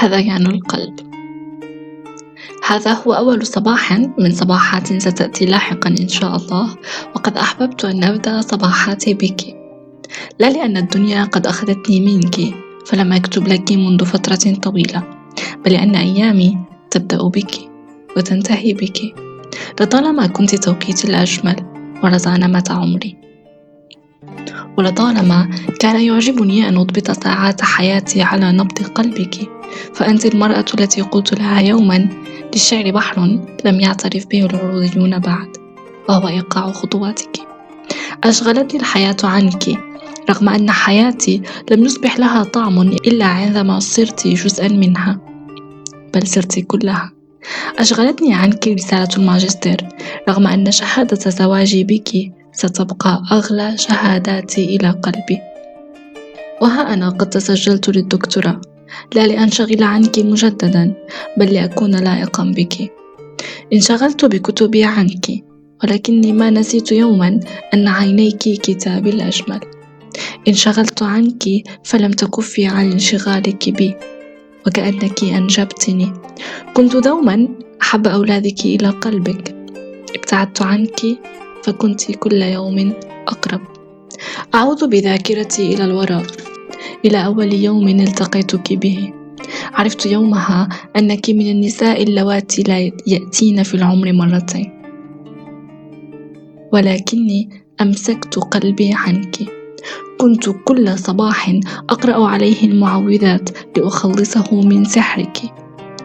هذيان القلب. هذا هو أول صباح من صباحات ستأتي لاحقا إن شاء الله وقد أحببت أن أبدأ صباحاتي بك. لا لأن الدنيا قد أخذتني منك فلم أكتب لك منذ فترة طويلة بل لأن أيامي تبدأ بك وتنتهي بك. لطالما كنت توقيتي الأجمل ورزانمة عمري. ولطالما كان يعجبني أن أضبط ساعات حياتي على نبض قلبك. فأنت المرأة التي قلت لها يوما للشعر بحر لم يعترف به العروضيون بعد وهو إيقاع خطواتك. أشغلتني الحياة عنك رغم أن حياتي لم يصبح لها طعم إلا عندما صرت جزءا منها بل صرت كلها. أشغلتني عنك رسالة الماجستير رغم أن شهادة زواجي بك ستبقى أغلى شهاداتي إلى قلبي. وها أنا قد تسجلت للدكتوراه. لا لأنشغل عنك مجددا بل لأكون لائقا بك. انشغلت بكتبي عنك ولكني ما نسيت يوما أن عينيك كتابي الأجمل. انشغلت عنك فلم تكفي عن انشغالك بي وكأنك أنجبتني. كنت دوما أحب أولادك إلى قلبك. ابتعدت عنك فكنت كل يوم أقرب. أعود بذاكرتي إلى الوراء. إلى أول يوم التقيتك به. عرفت يومها أنك من النساء اللواتي لا يأتين في العمر مرتين. ولكني أمسكت قلبي عنك. كنت كل صباح أقرأ عليه المعوذات لأخلصه من سحرك.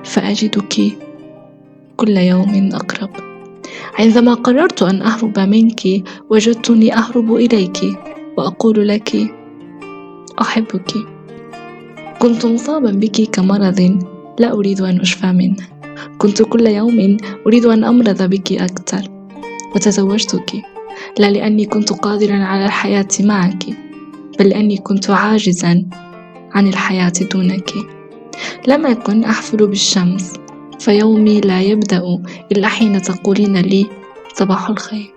فأجدك كل يوم أقرب. عندما قررت أن أهرب منك وجدتني أهرب إليك وأقول لك أحبك. كنت مصابا بك كمرض لا أريد أن أشفى منه. كنت كل يوم أريد أن أمرض بك أكثر. وتزوجتك. لا لأني كنت قادرا على الحياة معك بل لأني كنت عاجزا عن الحياة دونك. لم أكن أحفل بالشمس فيومي لا يبدأ إلا حين تقولين لي صباح الخير.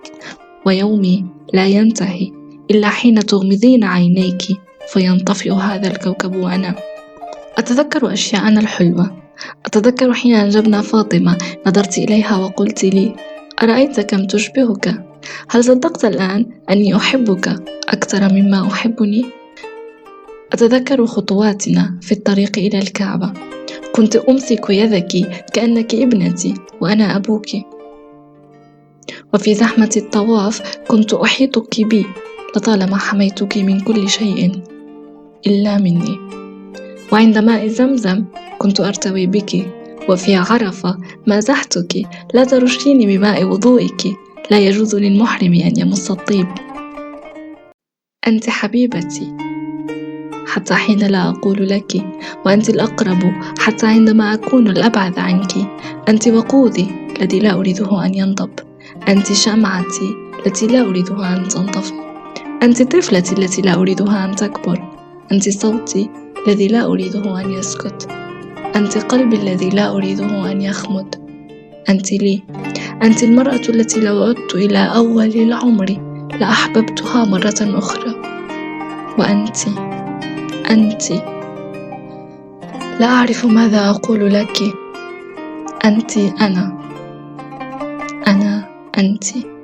ويومي لا ينتهي إلا حين تغمضين عينيك. فينطفئ هذا الكوكب وأنا. أتذكر أشياءنا الحلوة. أتذكر حين أنجبنا فاطمة. نظرت إليها وقلت لي أرأيت كم تشبهك؟ هل صدقت الآن أني أحبك أكثر مما أحبني؟ أتذكر خطواتنا في الطريق إلى الكعبة. كنت أمسك يدك كأنك ابنتي وأنا أبوك. وفي زحمة الطواف كنت أحيطك بي لطالما حميتك من كل شيء. إلا مني. وعند ماء زمزم كنت أرتوي بك وفي عرفة مازحتك لا ترشيني بماء وضوئك لا يجوز للمحرم أن يمص الطيب. أنت حبيبتي حتى حين لا أقول لك وأنت الأقرب حتى عندما أكون الأبعد عنك. أنت وقودي الذي لا أريده أن ينضب. أنت شمعتي التي لا أريدها أن تنطفئ أنت طفلتي التي لا أريدها أن تكبر. أنت صوتي الذي لا أريده أن يسكت. أنت قلبي الذي لا أريده أن يخمد. أنت لي. أنت المرأة التي لو عدت إلى أول العمر لأحببتها مرة أخرى. وأنتِ. أنت. لا أعرف ماذا أقول لك. أنت أنا. أنا أنتِ.